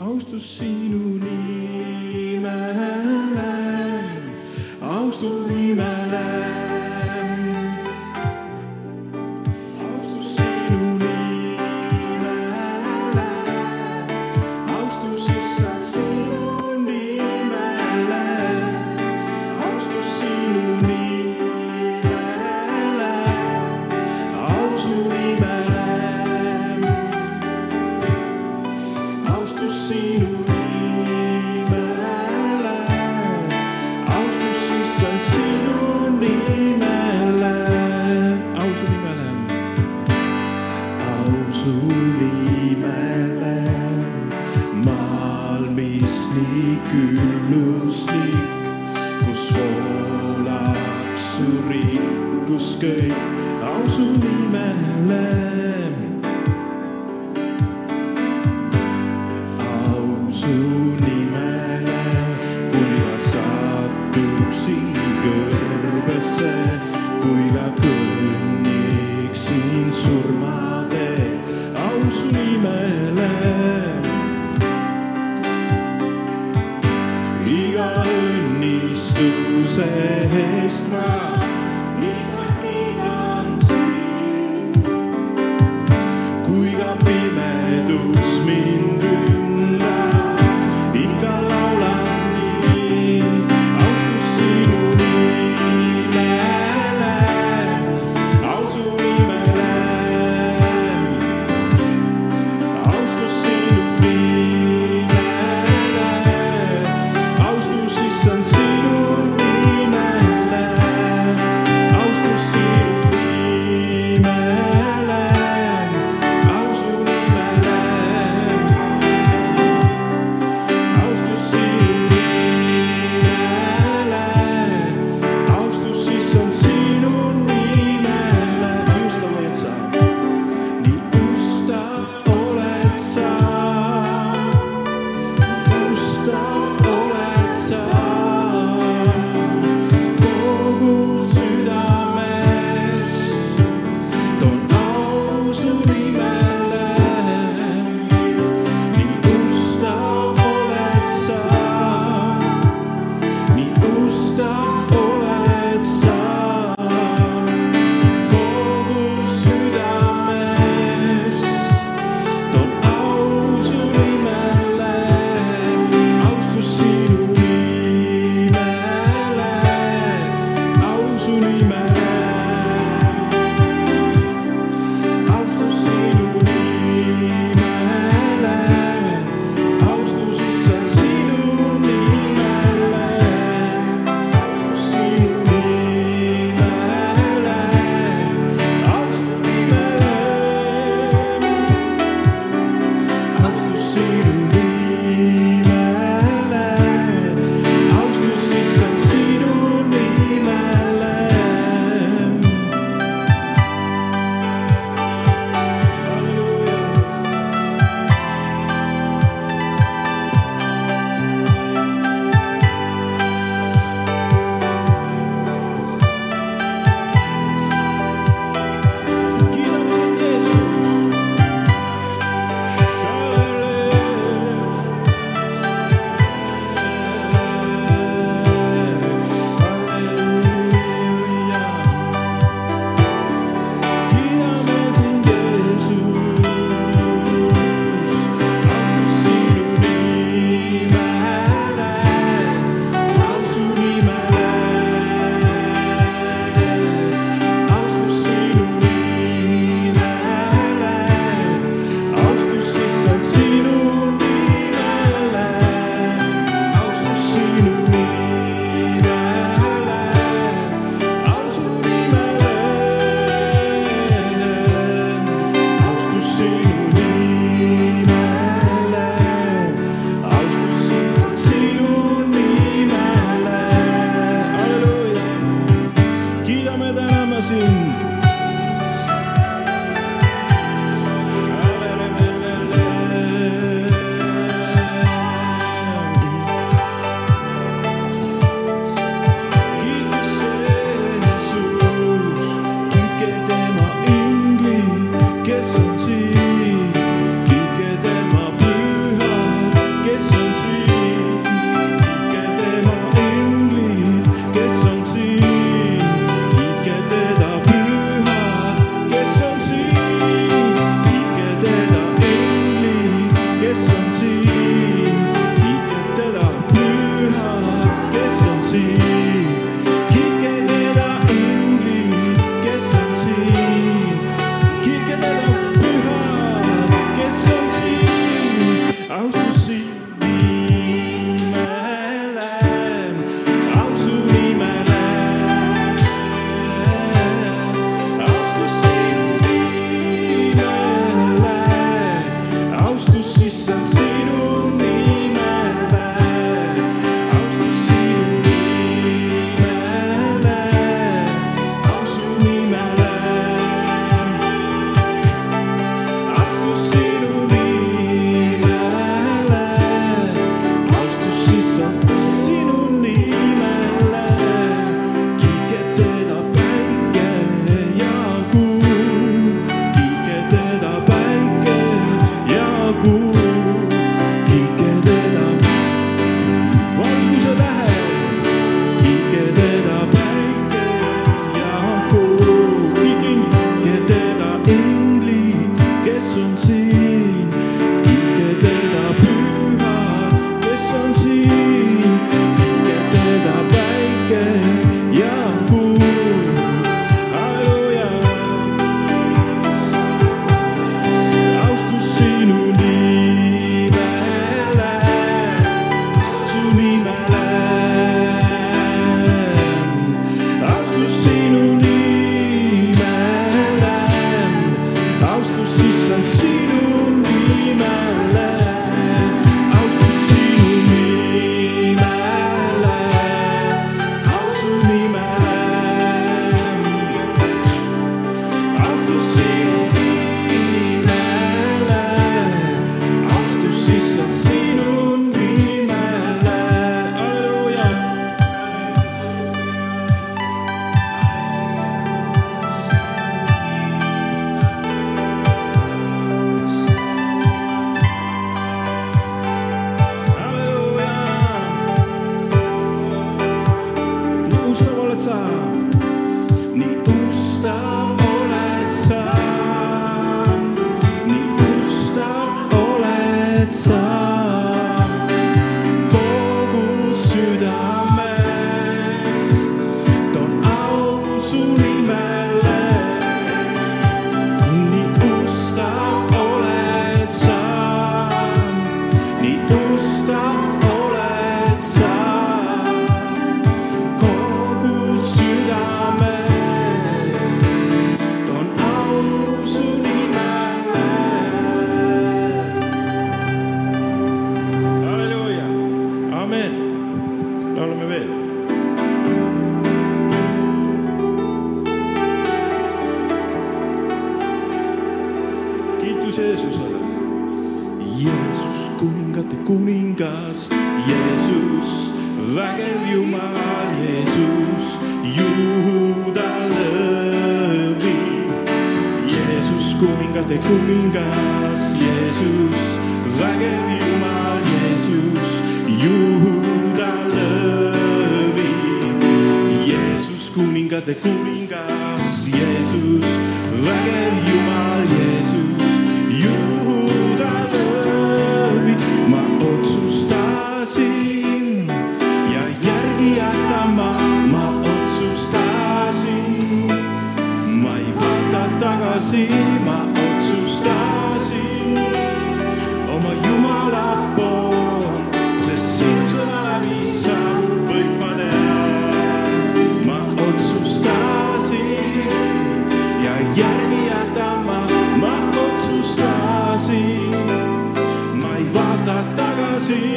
austus sinu nimele, austus nimele. nimele maal, mis nii külluslik, kus voolab su rikkus kõik, au su nimele be my doom. de kuningās Jēzus. Vajag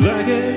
like it.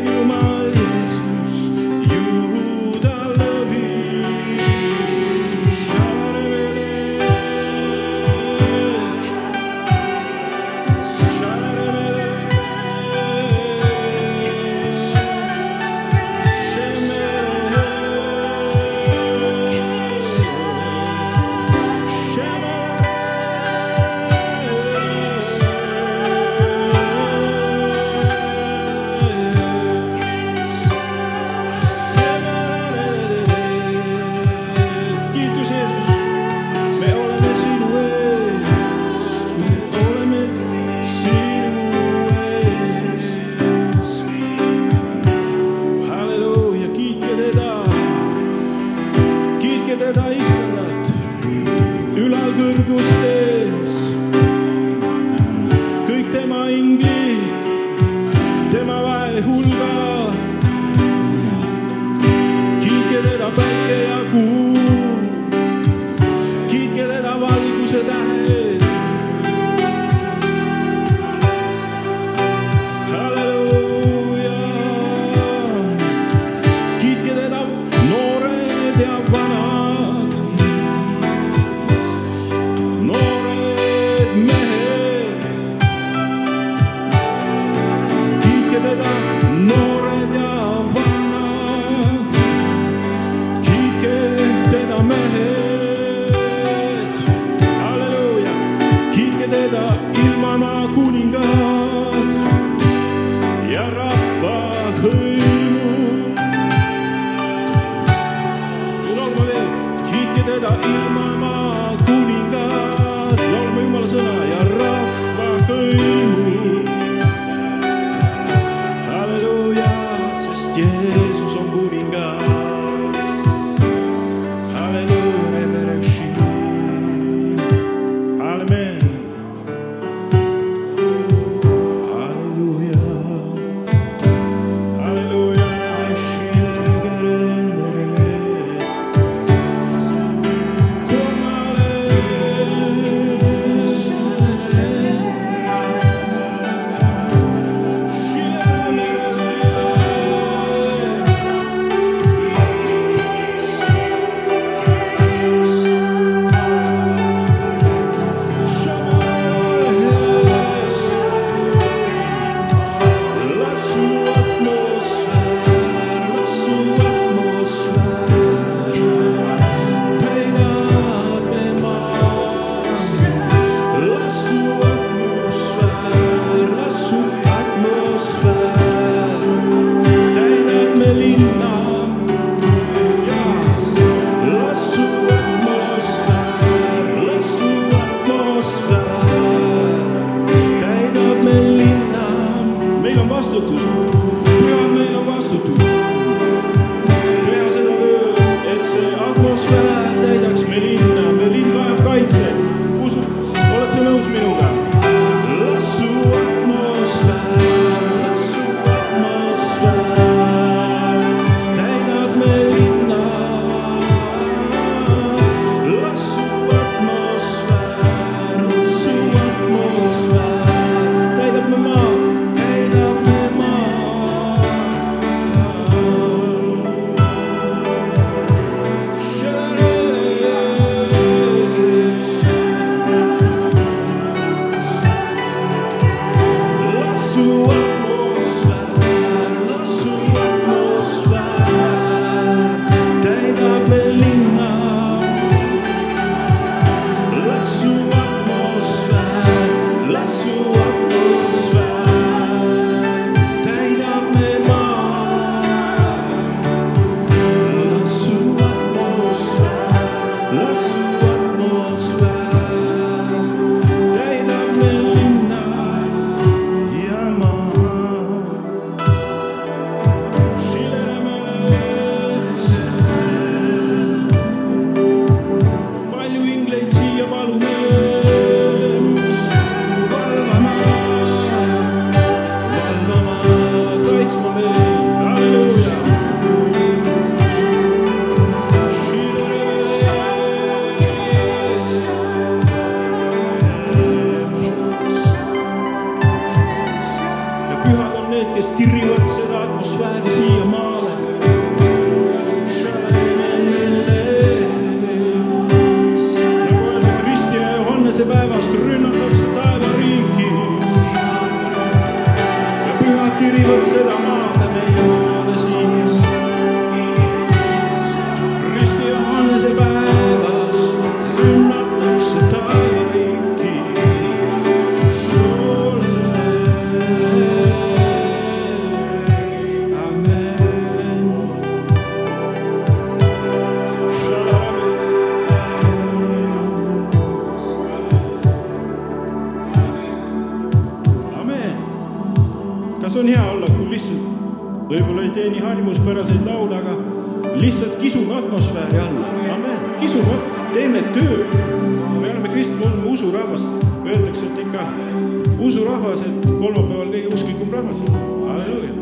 tööd, me oleme kristlased, oleme usurahvas, öeldakse, et ikka usurahvas, et kolmapäeval kõige usklikum rahvas, halleluuja.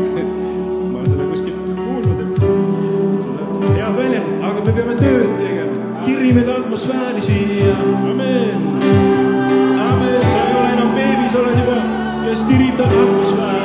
ma olen seda kuskilt kuulnud, et seda hea väljend, aga me peame tööd tegema, tirime ta atmosfääri siia, ameen, ameen, sa ei ole enam beebi, sa oled juba, kes tirib ta atmosfääri.